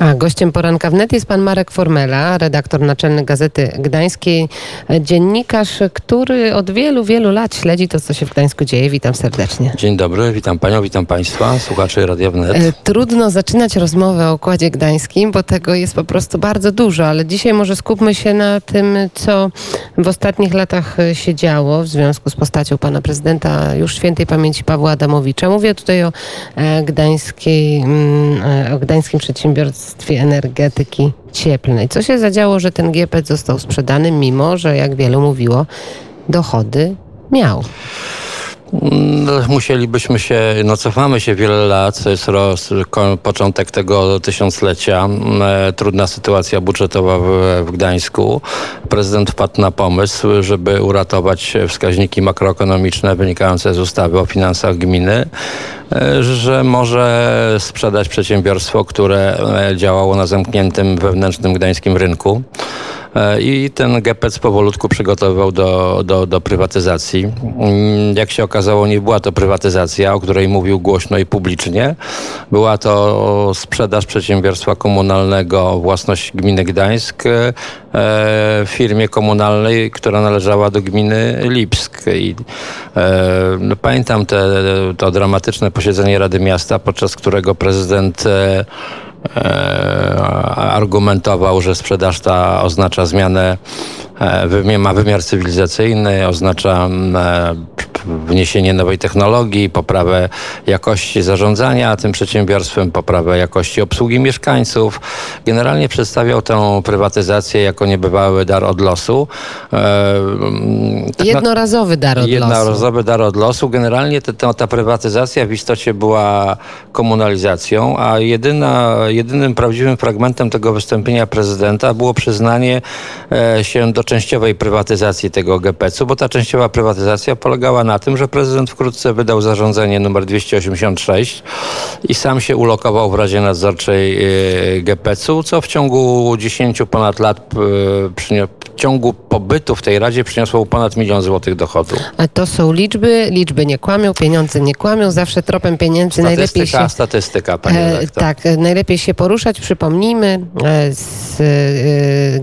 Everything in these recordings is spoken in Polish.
A gościem poranka wnet jest pan Marek Formela, redaktor naczelny Gazety Gdańskiej, dziennikarz, który od wielu, wielu lat śledzi to, co się w Gdańsku dzieje. Witam serdecznie. Dzień dobry, witam panią, witam państwa, słuchaczy Radia Wnet. E, Trudno zaczynać rozmowę o Układzie Gdańskim, bo tego jest po prostu bardzo dużo, ale dzisiaj może skupmy się na tym, co w ostatnich latach e, się działo w związku z postacią pana prezydenta już świętej pamięci Pawła Adamowicza. Mówię tutaj o e, gdańskiej, mm, o gdańskim przedsiębiorstwie energetyki cieplnej. Co się zadziało, że ten GPC został sprzedany, mimo że, jak wielu mówiło, dochody miał? No, Musielibyśmy się, no cofamy się wiele lat, to jest roz, początek tego tysiąclecia, e, trudna sytuacja budżetowa w, w Gdańsku. Prezydent wpadł na pomysł, żeby uratować wskaźniki makroekonomiczne wynikające z ustawy o finansach gminy, e, że może sprzedać przedsiębiorstwo, które e, działało na zamkniętym wewnętrznym gdańskim rynku. E, I ten GPC powolutku przygotowywał do, do, do prywatyzacji. Mm, Jak się okazało, nie była to prywatyzacja, o której mówił głośno i publicznie. Była to sprzedaż przedsiębiorstwa komunalnego własność gminy Gdańsk e, firmie komunalnej, która należała do gminy Lipsk. I, e, no, pamiętam te, to dramatyczne posiedzenie Rady Miasta, podczas którego prezydent argumentował, że sprzedaż ta oznacza zmianę, e, ma wymiar cywilizacyjny, oznacza mm, e, wniesienie nowej technologii, poprawę jakości zarządzania tym przedsiębiorstwem, poprawę jakości obsługi mieszkańców. Generalnie przedstawiał tę prywatyzację jako niebywały dar od losu. E, mm, tak Jednorazowy dar od losu. Jednorazowy dar od losu. Generalnie te, ta prywatyzacja w istocie była komunalizacją, a jedyna, jedynym prawdziwym fragmentem tego wystąpienia prezydenta było przyznanie e, się do częściowej prywatyzacji tego GPC-u, bo ta częściowa prywatyzacja polegała na tym, że prezydent wkrótce wydał zarządzenie numer 286 i sam się ulokował w Radzie Nadzorczej e, GPC-u, co w ciągu 10 ponad lat e, w ciągu pobytu w tej Radzie przyniosło ponad milion złotych dochodu. A to są liczby, liczby nie kłamią, pieniądze nie kłamią, zawsze tropem pieniędzy najlepiej się... statystyka, panie redaktor. tak, najlepiej się poruszać. Przypomnijmy, e, z,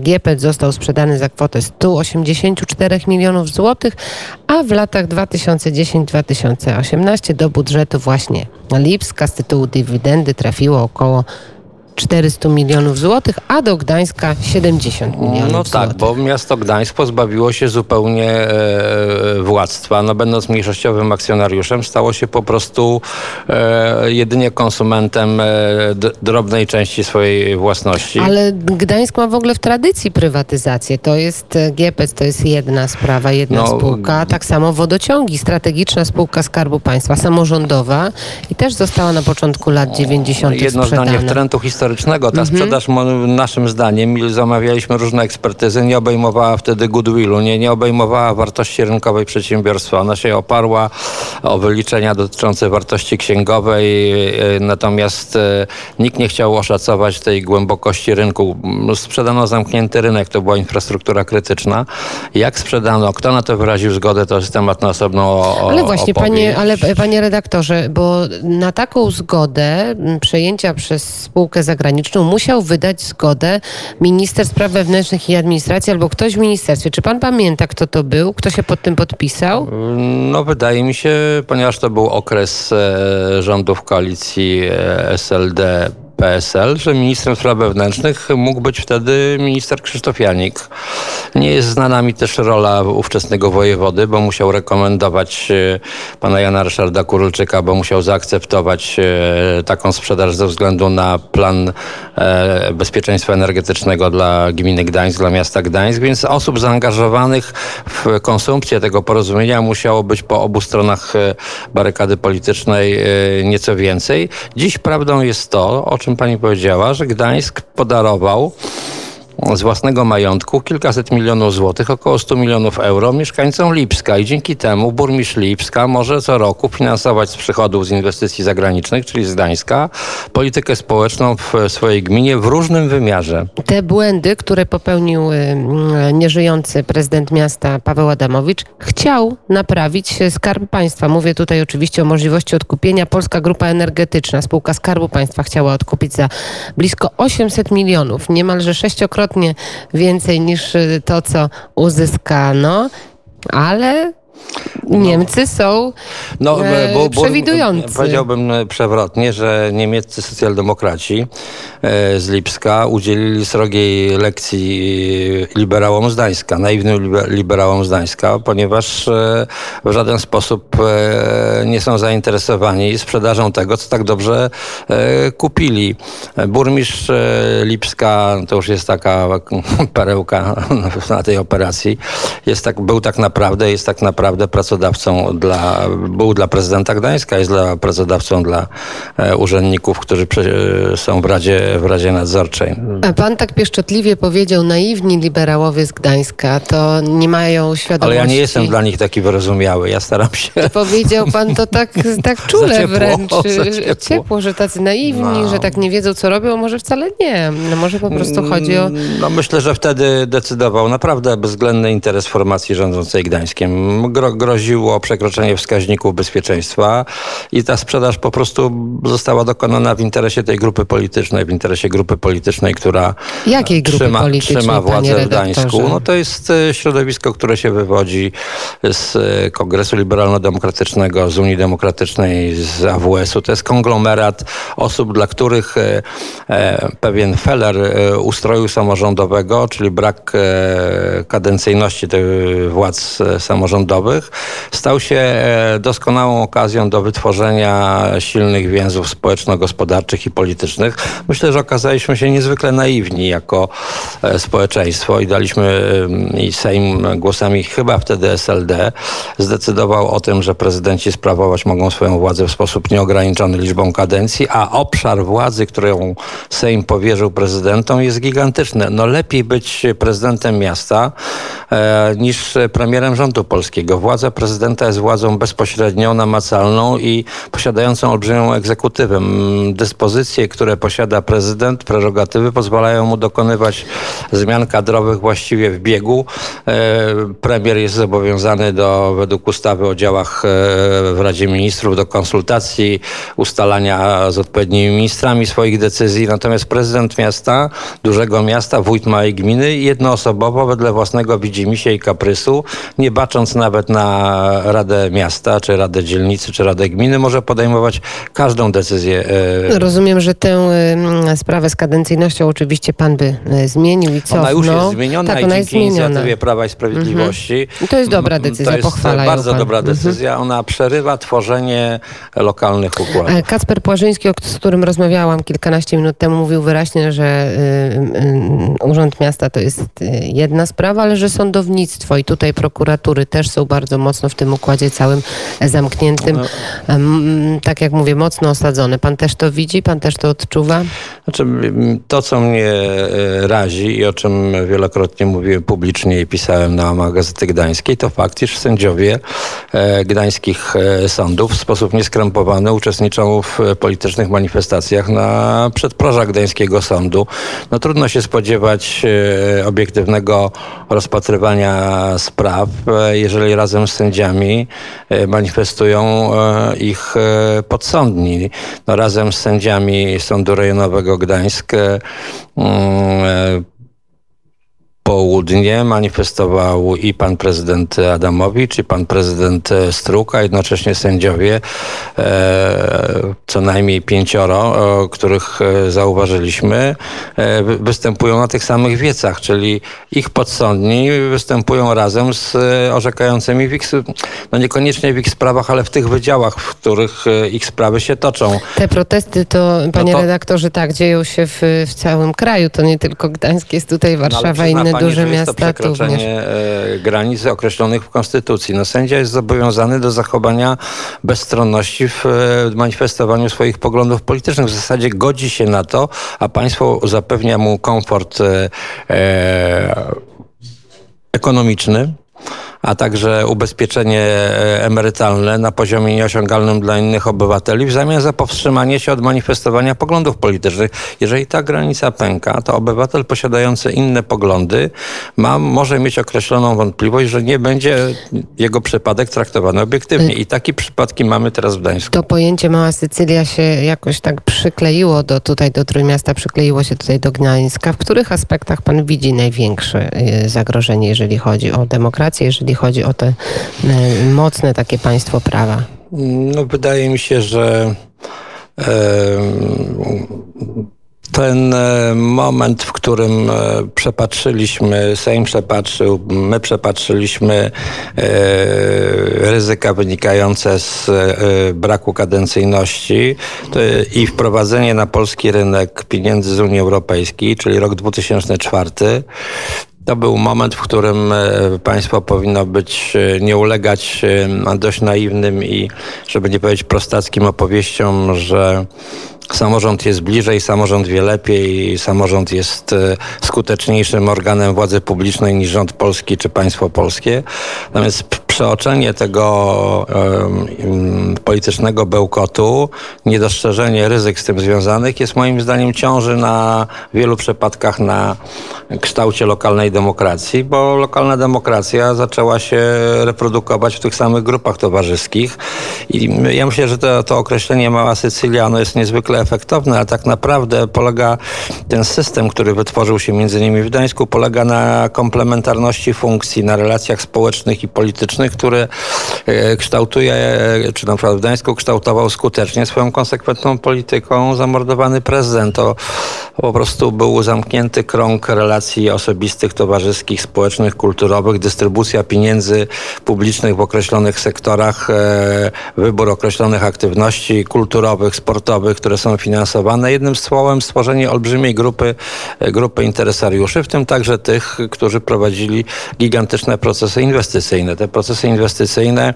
GPC został sprzedany za kwotę 184 milionów złotych, a w latach 2010-2018 do budżetu właśnie Lipska z tytułu dywidendy trafiło około 400 milionów złotych, a do Gdańska 70 milionów No tak, złotych. bo miasto Gdańsk pozbawiło się zupełnie e, władztwa. No, będąc mniejszościowym akcjonariuszem, stało się po prostu e, jedynie konsumentem e, drobnej części swojej własności. Ale Gdańsk ma w ogóle w tradycji prywatyzację. To jest e, GPC, to jest jedna sprawa, jedna No, spółka. Tak samo wodociągi, strategiczna spółka Skarbu Państwa, samorządowa i też została na początku lat 90. Jedno sprzedana. zdanie wtrętu historycznego. Ta Mhm. sprzedaż naszym zdaniem, zamawialiśmy różne ekspertyzy, nie obejmowała wtedy goodwillu, nie, nie obejmowała wartości rynkowej przedsiębiorstwa. Ona się oparła o wyliczenia dotyczące wartości księgowej, e, natomiast e, nikt nie chciał oszacować tej głębokości rynku. M, Sprzedano zamknięty rynek, to była infrastruktura krytyczna. Jak sprzedano, kto na to wyraził zgodę, to jest temat na osobną o, Ale właśnie, opowieść. panie, ale panie redaktorze, bo na taką zgodę przejęcia przez spółkę zagraniczną musiał wydać zgodę minister spraw wewnętrznych i administracji albo ktoś w ministerstwie. Czy pan pamięta, kto to był? Kto się pod tym podpisał? No wydaje mi się, ponieważ to był okres e, rządów koalicji e, SLD. PSL, że ministrem spraw wewnętrznych mógł być wtedy minister Krzysztof Janik. Nie jest znana mi też rola ówczesnego wojewody, bo musiał rekomendować e, pana Jana Ryszarda Kurulczyka, bo musiał zaakceptować e, taką sprzedaż ze względu na plan e, bezpieczeństwa energetycznego dla gminy Gdańsk, dla miasta Gdańsk, więc osób zaangażowanych w konsumpcję tego porozumienia musiało być po obu stronach barykady politycznej nieco więcej. Dziś prawdą jest to, o czym pani powiedziała, że Gdańsk podarował z własnego majątku kilkaset milionów złotych, około 100 milionów euro mieszkańcom Lipska i dzięki temu burmistrz Lipska może co roku finansować z przychodów z inwestycji zagranicznych, czyli z Gdańska, politykę społeczną w swojej gminie w różnym wymiarze. Te błędy, które popełnił y, mm, nieżyjący prezydent miasta Paweł Adamowicz, chciał naprawić Skarb Państwa. Mówię tutaj oczywiście o możliwości odkupienia. Polska Grupa Energetyczna, spółka Skarbu Państwa chciała odkupić za blisko 800 milionów, niemalże sześciokrotnie więcej niż y, to, co uzyskano, ale Niemcy są No, e, bo- bo- przewidujący. Powiedziałbym e, przewrotnie, że niemieccy socjaldemokraci e, z Lipska udzielili srogiej lekcji liberałom z Gdańska, naiwnym libe- liberałom z Gdańska, ponieważ w żaden sposób nie są zainteresowani sprzedażą tego, co tak dobrze kupili. Burmistrz Lipska, to już jest taka perełka na tej operacji, jest tak, był tak naprawdę, jest tak naprawdę pracodawcą dla, był dla prezydenta Gdańska, jest dla pracodawcą dla e, urzędników, którzy prze, są w Radzie, w Radzie Nadzorczej. A pan tak pieszczotliwie powiedział, naiwni liberałowie z Gdańska to nie mają Ale świadomości. ja nie jestem dla nich taki wyrozumiały. Ja staram się. Powiedział pan to tak, tak czule ciepło, wręcz. ciepło. ciepło, że tacy naiwni, No. że tak nie wiedzą, co robią, może wcale nie. No może po prostu chodzi o... No myślę, że wtedy decydował naprawdę bezwzględny interes formacji rządzącej Gdańskiem. Gro, groziło przekroczenie wskaźników bezpieczeństwa i ta sprzedaż po prostu została dokonana w interesie tej grupy politycznej, w interesie grupy politycznej, która Jakiej grupy trzyma, politycznej, trzyma władzę w? Gdańsku. No to jest e, środowisko, które się wywodzi z e, Kongresu Liberalno-Demokratycznego, z Unii Demokratycznej, z AWS-u. To jest konglomerat osób, dla których e, pewien feller ustroju samorządowego, czyli brak kadencyjności tych władz e, stał się e, doskonałą okazją do wytworzenia silnych więzów społeczno-gospodarczych i politycznych. Myślę, że okazaliśmy się niezwykle naiwni jako e, społeczeństwo i daliśmy i Sejm głosami chyba wtedy SLD zdecydował o tym, że prezydenci sprawować mogą swoją władzę w sposób nieograniczony liczbą kadencji, a obszar władzy, którą Sejm powierzył prezydentom jest gigantyczny. No lepiej być prezydentem miasta e, niż premierem rządu polskiego. Władza prezydenta jest władzą bezpośrednią, namacalną i posiadającą olbrzymią egzekutywę. Dyspozycje, które posiada prezydent, prerogatywy pozwalają mu dokonywać zmian kadrowych właściwie w biegu. E, Premier jest zobowiązany do, według ustawy o działach e, w Radzie Ministrów, do konsultacji, ustalania z odpowiednimi ministrami swoich decyzji. Natomiast prezydent miasta, dużego miasta, wójt małej gminy, jednoosobowo, wedle własnego widzimisię i kaprysu, nie bacząc nawet na Radę Miasta, czy Radę Dzielnicy, czy Radę Gminy, może podejmować każdą decyzję. e, Rozumiem, że tę y, sprawę z kadencyjnością oczywiście pan by y, zmienił i co? Ona już jest zmieniona tak, i ona jest dzięki zmieniona. inicjatywie Prawa i Sprawiedliwości. I to jest dobra Mm, decyzja, To jest pochwala bardzo pan. dobra Mhm. decyzja. Ona przerywa tworzenie lokalnych układów. E, Kacper Płażyński, z którym rozmawiałam kilkanaście minut temu, mówił wyraźnie, że y, y, Urząd Miasta to jest y, jedna sprawa, ale że sądownictwo i tutaj prokuratury też są bardzo mocno w tym układzie całym zamkniętym. Em, tak jak mówię, mocno osadzone. Pan też to widzi? Pan też to odczuwa? Znaczy, to, co mnie e, razi i o czym wielokrotnie mówiłem publicznie i pisałem na łamach Gazety Gdańskiej, to fakt, iż sędziowie e, gdańskich e, sądów w sposób nieskrępowany uczestniczą w politycznych manifestacjach na przedprożach gdańskiego sądu. No trudno się spodziewać obiektywnego rozpatrywania spraw, jeżeli razem z sędziami e, manifestują e, ich e, podsądni. No, razem z sędziami Sądu Rejonowego Gdańsk mm, południe manifestował i pan prezydent Adamowicz, i pan prezydent e, Struk, a jednocześnie sędziowie, e, co najmniej pięcioro, których e, zauważyliśmy, e, wy- występują na tych samych wiecach, czyli ich podsądni występują razem z orzekającymi w ich, no niekoniecznie w ich sprawach, ale w tych wydziałach, w których ich sprawy się toczą. Te protesty to, panie to- redaktorze, tak, dzieją się w, w całym kraju. To nie tylko Gdańsk, jest tutaj No, Warszawa, przyzna inne pani, duże że jest to miasta również. przekroczenie e, granic określonych w Konstytucji. No, sędzia jest zobowiązany do zachowania bezstronności w e, manifestowaniu swoich poglądów politycznych. W zasadzie godzi się na to, a państwo zapewnia mu komfort e, e, ekonomiczny, a także ubezpieczenie e, emerytalne na poziomie nieosiągalnym dla innych obywateli w zamian za powstrzymanie się od manifestowania poglądów politycznych. Jeżeli ta granica pęka, to obywatel posiadający inne poglądy ma, może mieć określoną wątpliwość, że nie będzie jego przypadek traktowany obiektywnie. I takie przypadki mamy teraz w Gdańsku. To pojęcie Mała Sycylia się jakoś tak przykleiło do tutaj do Trójmiasta, przykleiło się tutaj do Gdańska. W których aspektach pan widzi największe y, zagrożenie, jeżeli chodzi o demokrację, jeżeli chodzi o te y, mocne takie państwo prawa? No, wydaje mi się, że e, ten e, moment, w którym e, przepatrzyliśmy, Sejm przepatrzył, my przepatrzyliśmy e, ryzyka wynikające z e, braku kadencyjności i wprowadzenie na polski rynek pieniędzy z Unii Europejskiej, czyli rok 2004, to był moment, w którym e, państwo powinno być, e, nie ulegać e, dość naiwnym i, żeby nie powiedzieć prostackim opowieściom, że samorząd jest bliżej, samorząd wie lepiej, samorząd jest skuteczniejszym organem władzy publicznej niż rząd polski czy państwo polskie. Natomiast przeoczenie tego politycznego bełkotu, niedostrzeżenie ryzyk z tym związanych jest moim zdaniem ciąży na wielu przypadkach na kształcie lokalnej demokracji, bo lokalna demokracja zaczęła się reprodukować w tych samych grupach towarzyskich. I ja myślę, że to, to określenie Mała Sycylia ono jest niezwykle efektowne, ale tak naprawdę polega ten system, który wytworzył się między innymi w Gdańsku, polega na komplementarności funkcji, na relacjach społecznych i politycznych, które e, kształtuje, e, czy na przykład w Gdańsku kształtował skutecznie swoją konsekwentną polityką zamordowany prezydent. To po prostu był zamknięty krąg relacji osobistych, towarzyskich, społecznych, kulturowych, dystrybucja pieniędzy publicznych w określonych sektorach, e, wybór określonych aktywności kulturowych, sportowych, które są finansowane. Jednym słowem stworzenie olbrzymiej grupy, grupy interesariuszy, w tym także tych, którzy prowadzili gigantyczne procesy inwestycyjne. Te procesy inwestycyjne,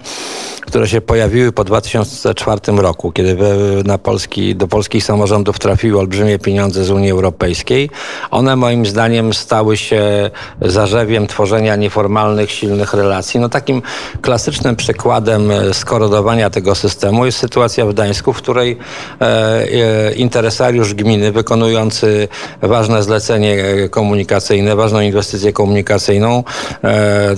które się pojawiły po 2004 roku, kiedy na Polski, do polskich samorządów trafiły olbrzymie pieniądze z Unii Europejskiej, one moim zdaniem stały się zarzewiem tworzenia nieformalnych, silnych relacji. No takim klasycznym przykładem e, skorodowania tego systemu jest sytuacja w Gdańsku, w której e, e, interesariusz gminy wykonujący ważne zlecenie e, komunikacyjne, ważną inwestycję komunikacyjną, e,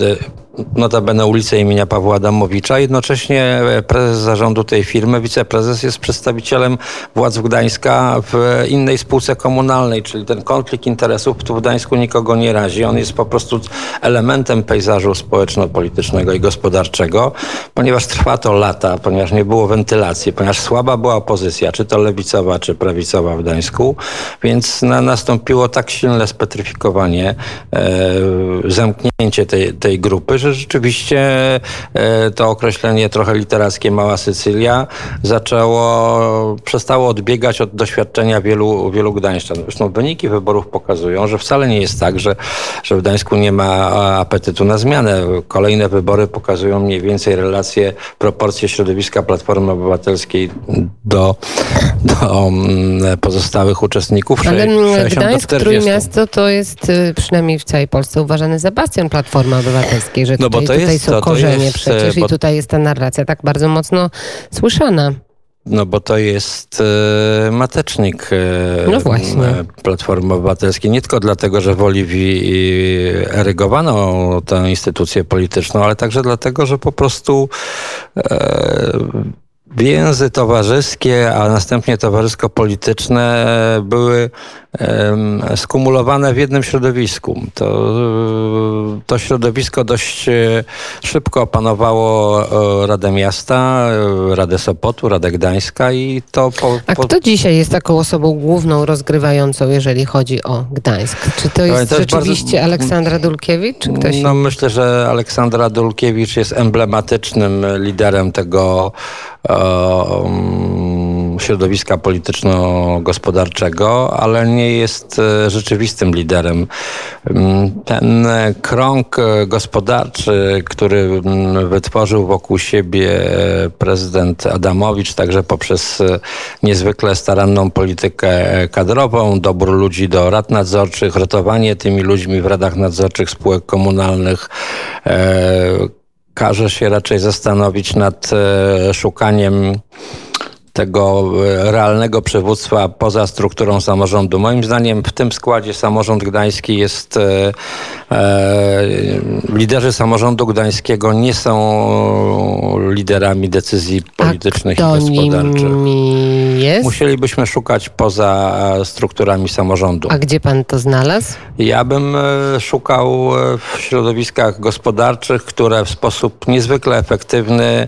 notabene ulicę imienia Pawła Adamowicza. Jednocześnie e, prezes zarządu tej firmy, wiceprezes jest przedstawicielem władz Gdańska w innej spółce komunalnej, czyli ten konflikt interesów tu w Gdańsku nikogo nie razi. On jest po prostu elementem pejzażu społeczno-politycznego i gospodarczego, ponieważ trwa to lata, ponieważ nie było wentylacji, ponieważ słaba była opozycja, czy to lewicowa, czy prawicowa w Gdańsku, więc na, nastąpiło tak silne spetryfikowanie, e, zamknięcie tej, tej grupy, że rzeczywiście e, to określenie trochę literackie Mała Sycylia zaczęło, przestało odbiegać od doświadczenia wielu, wielu Gdańszczan. Zresztą wyniki wyborów pokazują, że wcale nie jest tak, że, że w Gdańsku nie ma apetytu na zmianę. Kolejne wybory pokazują mniej więcej relacje, proporcje środowiska Platformy Obywatelskiej do, do mm, pozostałych uczestników. Ale mm, 60 do Gdańsk, 40. Trójmiasto to jest y, przynajmniej w całej Polsce uważany za bastion Platformy Obywatelskiej, że No bo to tutaj jest są to, to korzenie jest, przecież bo- i tutaj jest ta narracja tak bardzo mocno słyszana. No bo to jest e, matecznik e, No właśnie. e, Platformy Obywatelskiej. Nie tylko dlatego, że w Oliwii e, erygowano tę instytucję polityczną, ale także dlatego, że po prostu e, więzy towarzyskie, a następnie towarzysko-polityczne były skumulowane w jednym środowisku. To, to środowisko dość e, szybko opanowało e, Radę Miasta, e, Radę Sopotu, Radę Gdańska i to po, A po, kto dzisiaj jest taką osobą główną rozgrywającą, jeżeli chodzi o Gdańsk? Czy to jest to jest rzeczywiście bardzo- Aleksandra Dulkiewicz, czy ktoś No myślę, że Aleksandra Dulkiewicz jest emblematycznym liderem tego środowiska polityczno-gospodarczego, ale nie jest e, rzeczywistym liderem. Ten e, krąg e, gospodarczy, który mm, wytworzył wokół siebie prezydent Adamowicz, także poprzez niezwykle staranną politykę kadrową, dobór ludzi do rad nadzorczych, rotowanie tymi ludźmi w radach nadzorczych spółek komunalnych, każe się raczej zastanowić nad e, szukaniem tego e, realnego przywództwa poza strukturą samorządu. Moim zdaniem w tym składzie samorząd gdański jest, e, e, liderzy samorządu gdańskiego nie są liderami decyzji politycznych i gospodarczych. jest? Musielibyśmy szukać poza strukturami samorządu. A gdzie pan to znalazł? Ja bym e, szukał w środowiskach gospodarczych, które w sposób niezwykle efektywny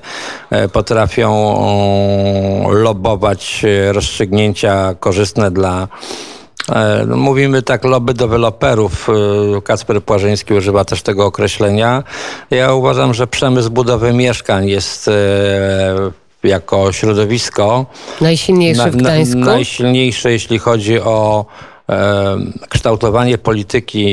potrafią lobować e, rozstrzygnięcia korzystne dla e, no, Mówimy tak lobby deweloperów. e, Kacper Płażyński używa też tego określenia. Ja uważam, że przemysł budowy mieszkań jest jako środowisko Najsilniejszy w Gdańsku? najsilniejsze, jeśli chodzi o kształtowanie polityki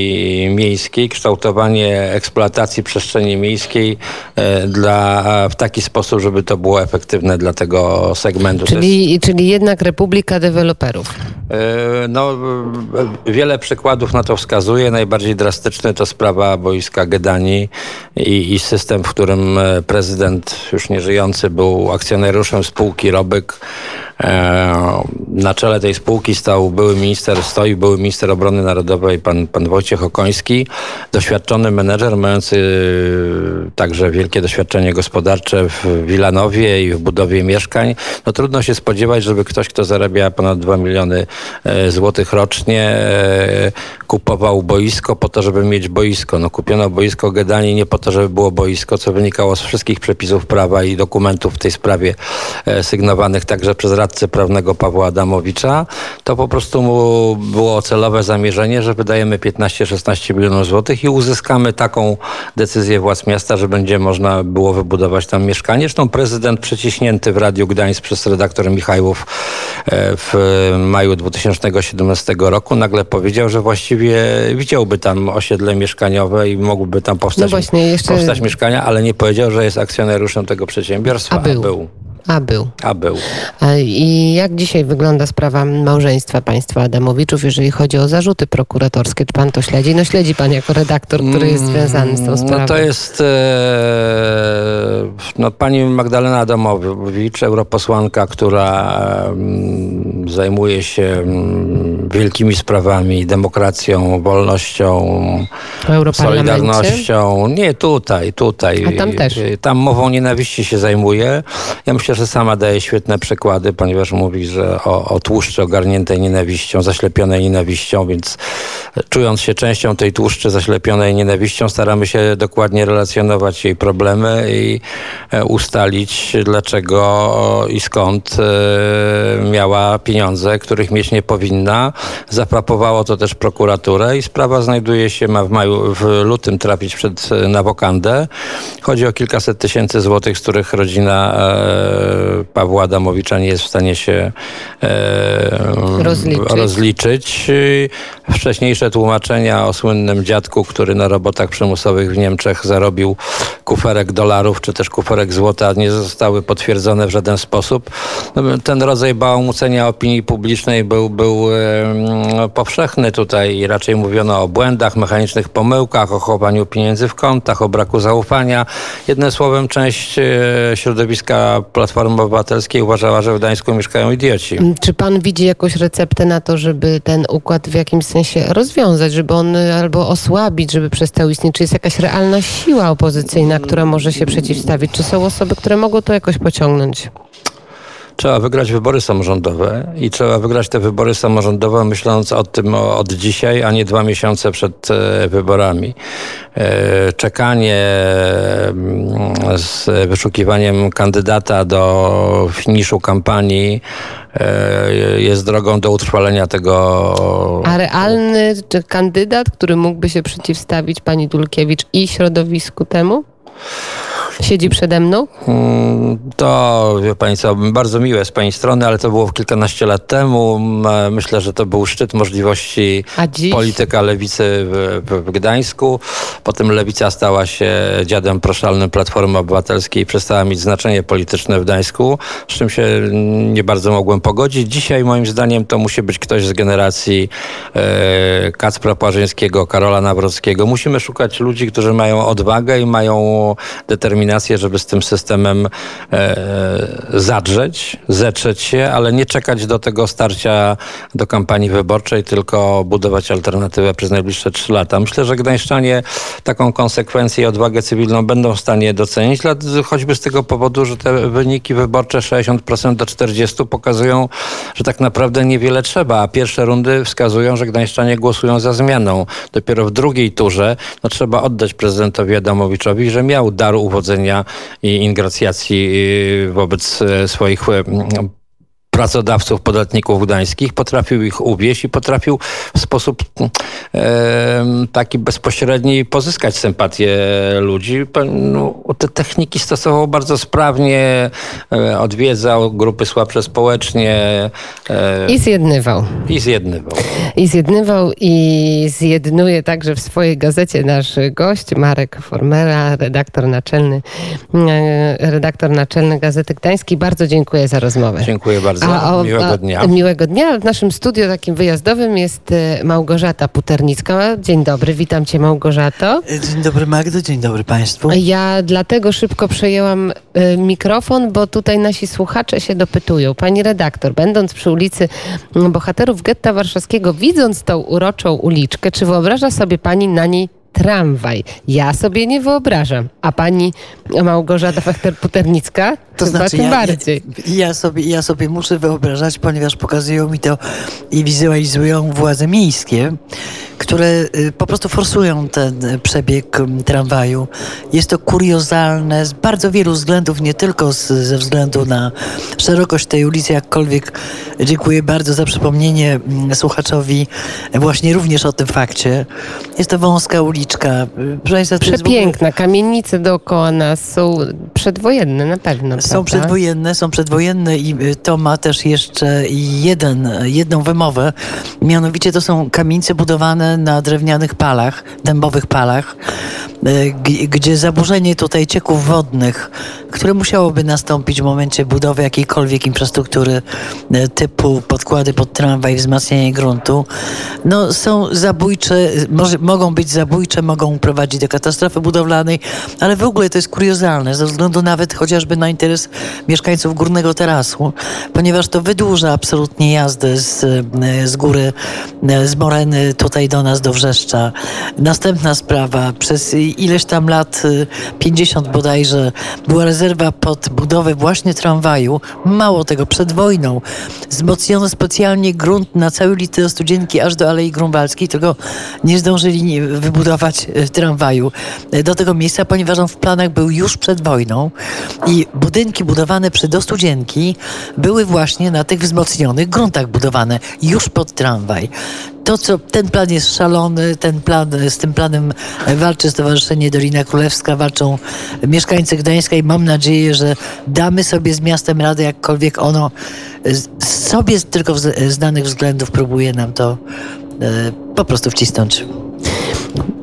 miejskiej, kształtowanie eksploatacji przestrzeni miejskiej e, dla, w taki sposób, żeby to było efektywne dla tego segmentu. To jest- Czyli, czyli jednak Republika Deweloperów. E, No, wiele przykładów na to wskazuje. Najbardziej drastyczny to sprawa boiska Gedani i, i system, w którym e, prezydent już nieżyjący był akcjonariuszem spółki Robyk. E, Na czele tej spółki stał były minister, stoi były minister obrony narodowej, pan, pan Wojciech Okoński, doświadczony menedżer, mający e, także wielkie doświadczenie gospodarcze w Wilanowie i w budowie mieszkań. No trudno się spodziewać, żeby ktoś, kto zarabia ponad 2 miliony e, złotych rocznie, kupował boisko po to, żeby mieć boisko. No kupiono boisko Gedani nie po to, żeby było boisko, co wynikało z wszystkich przepisów prawa i dokumentów w tej sprawie sygnowanych także przez radcę prawnego Pawła Adamowicza. To po prostu mu było celowe zamierzenie, że wydajemy 15-16 milionów złotych i uzyskamy taką decyzję władz miasta, że będzie można było wybudować tam mieszkanie. Zresztą prezydent przeciśnięty w Radiu Gdańsk przez redaktor Michajłów e, w maju 2017 roku nagle powiedział, że właściwie widziałby tam osiedle mieszkaniowe i mogłyby tam powstać, No właśnie, jeszcze- powstać mieszkania, ale nie powiedział, że jest akcjonariuszem tego przedsiębiorstwa. A był. A był. A był. A był. I jak dzisiaj wygląda sprawa małżeństwa państwa Adamowiczów, jeżeli chodzi o zarzuty prokuratorskie? Czy pan to śledzi? No śledzi pan jako redaktor, który jest związany z tą sprawą. No to jest e, no, pani Magdalena Adamowicz, europosłanka, która mm, zajmuje się mm, wielkimi sprawami, demokracją, wolnością? Solidarnością. Nie tutaj, tutaj. A tam też. Tam mową nienawiści się zajmuje. Ja myślę, że sama daje świetne przykłady, ponieważ mówi, że o, o tłuszczy ogarniętej nienawiścią, zaślepionej nienawiścią, więc czując się częścią tej tłuszczy zaślepionej nienawiścią, staramy się dokładnie relacjonować jej problemy i e, ustalić, dlaczego i skąd e, miała pieniądze, których mieć nie powinna. Zaprapowało to też prokuraturę i sprawa znajduje się, ma w maju, w lutym trafić przed e, na wokandę. Chodzi o kilkaset tysięcy złotych, z których rodzina e, Pawła Adamowicza nie jest w stanie się e, Rozliczyć. rozliczyć. Wcześniejsze tłumaczenia o słynnym dziadku, który na robotach przymusowych w Niemczech zarobił kuferek dolarów, czy też kuferek złota, nie zostały potwierdzone w żaden sposób. No, Ten rodzaj bałamucenia opinii publicznej był, był powszechny tutaj raczej mówiono o błędach, mechanicznych pomyłkach, o chowaniu pieniędzy w kontach, o braku zaufania. Jednym słowem, część e, środowiska Platformy Obywatelskiej uważała, że w Gdańsku mieszkają idioci. Czy pan widzi jakąś receptę na to, żeby ten układ w jakimś sensie rozwiązać, żeby on y, albo osłabić, żeby przestał istnieć? Czy jest jakaś realna siła opozycyjna, która może się przeciwstawić? Czy są osoby, które mogą to jakoś pociągnąć? Trzeba wygrać wybory samorządowe i trzeba wygrać te wybory samorządowe myśląc o tym od dzisiaj, a nie dwa miesiące przed e, wyborami. E, Czekanie mm, z wyszukiwaniem kandydata do finiszu kampanii e, jest drogą do utrwalenia tego. A realny kandydat, który mógłby się przeciwstawić pani Dulkiewicz i środowisku temu? Siedzi przede mną? Mm, To, wie pani co, bardzo miłe z pani strony, ale to było kilkanaście lat temu. M- Myślę, że to był szczyt możliwości polityka lewicy w, w, w Gdańsku. Potem lewica stała się dziadem proszalnym Platformy Obywatelskiej i przestała mieć znaczenie polityczne w Gdańsku, z czym się nie bardzo mogłem pogodzić. Dzisiaj moim zdaniem to musi być ktoś z generacji e, Kacpra Płażyńskiego, Karola Nawrockiego. Musimy szukać ludzi, którzy mają odwagę i mają determinację, żeby z tym systemem e, zadrzeć, zetrzeć się, ale nie czekać do tego starcia do kampanii wyborczej, tylko budować alternatywę przez najbliższe trzy lata. Myślę, że gdańszczanie taką konsekwencję i odwagę cywilną będą w stanie docenić, choćby z tego powodu, że te wyniki wyborcze 60% do 40% pokazują, że tak naprawdę niewiele trzeba, a pierwsze rundy wskazują, że gdańszczanie głosują za zmianą. Dopiero w drugiej turze no, trzeba oddać prezydentowi Adamowiczowi, że miał dar uwodzenia i ingracjacji y, wobec e, swoich e, pracodawców, podatników gdańskich, potrafił ich uwieść i potrafił w sposób e, taki bezpośredni pozyskać sympatię ludzi. No, te techniki stosował bardzo sprawnie, e, odwiedzał grupy słabsze społecznie e, I zjednywał. i zjednywał. I zjednywał i zjednuje także w swojej gazecie nasz gość Marek Formera, redaktor naczelny, e, redaktor naczelny Gazety Gdańskiej. Bardzo dziękuję za rozmowę. Dziękuję bardzo. Miłego dnia. Miłego dnia. W naszym studiu takim wyjazdowym jest e, Małgorzata Puternicka. Dzień dobry, witam cię Małgorzato. Dzień dobry Magdo, dzień dobry Państwu. Ja dlatego szybko przejęłam e, mikrofon, bo tutaj nasi słuchacze się dopytują. Pani redaktor, będąc przy ulicy Bohaterów Getta Warszawskiego, widząc tą uroczą uliczkę, czy wyobraża sobie pani na niej tramwaj? Ja sobie nie wyobrażam. A pani Małgorzata Fechter-Puternicka? Chyba tym ja, bardziej. Ja, ja, sobie, ja sobie muszę wyobrażać, ponieważ pokazują mi to i wizualizują władze miejskie, które y, po prostu forsują ten przebieg tramwaju. Jest to kuriozalne z bardzo wielu względów, nie tylko z, ze względu na szerokość tej ulicy, jakkolwiek dziękuję bardzo za przypomnienie słuchaczowi właśnie również o tym fakcie. Jest to wąska uliczka. Y, Państwa, to w ogóle- Przepiękna. Kamienice dookoła nas są przedwojenne na pewno. Są przedwojenne, są przedwojenne i y, to ma też jeszcze jeden, jedną wymowę. Mianowicie to są kamienice budowane na drewnianych palach, dębowych palach, y, gdzie zaburzenie tutaj cieków wodnych, które musiałoby nastąpić w momencie budowy jakiejkolwiek infrastruktury y, typu podkłady pod tramwaj, wzmacnianie gruntu, no są zabójcze, może, mogą być zabójcze, mogą prowadzić do katastrofy budowlanej, ale w ogóle to jest kuriozalne, ze względu nawet chociażby na interes mieszkańców Górnego Terasu, ponieważ to wydłuża absolutnie jazdę z, z góry, z Moreny tutaj do nas, do Wrzeszcza. Następna sprawa, przez ileś tam lat, e, 50 bodajże, była rezerwa pod budowę właśnie tramwaju. Mało tego, przed wojną wzmocniono specjalnie grunt na całej ulicy Studzienki aż do Alei Grunwaldzkiej, tylko nie zdążyli wybudować e, tramwaju e, do tego miejsca, ponieważ on w planach był już przed wojną i budynki budowane przy do Studzienki były właśnie na tych wzmocnionych gruntach budowane już pod tramwaj. To, co ten plan jest szalony, ten plan, z tym planem e, walczy Stowarzyszenie Dolina Królewska, walczą mieszkańcy Gdańska i mam nadzieję, że damy sobie z miastem radę, jakkolwiek ono e, sobie tylko z danych względów próbuje nam to e, po prostu wcisnąć.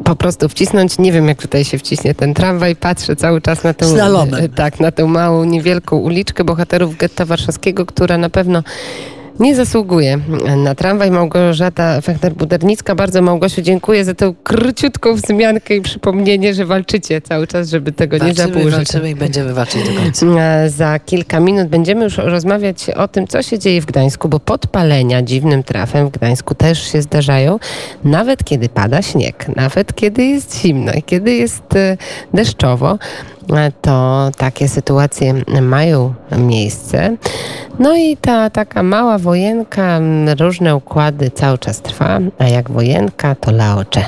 Po prostu wcisnąć. Nie wiem, jak tutaj się wciśnie ten tramwaj. Patrzę cały czas na tę, Slalomem. e, tak, na tę małą, niewielką uliczkę bohaterów getta warszawskiego, która na pewno nie zasługuje na tramwaj. Małgorzata Fechner-Budernicka. Bardzo Małgosiu dziękuję za tę króciutką wzmiankę i przypomnienie, że walczycie cały czas, żeby tego nie Walczymy, zaburzyć. walczymy i będziemy walczyć do końca. Za kilka minut będziemy już rozmawiać o tym, co się dzieje w Gdańsku, bo podpalenia dziwnym trafem w Gdańsku też się zdarzają, nawet kiedy pada śnieg, nawet kiedy jest zimno i kiedy jest e, deszczowo. To takie sytuacje mają miejsce. No i ta taka mała wojenka, różne układy cały czas trwa, a jak wojenka, to laocze.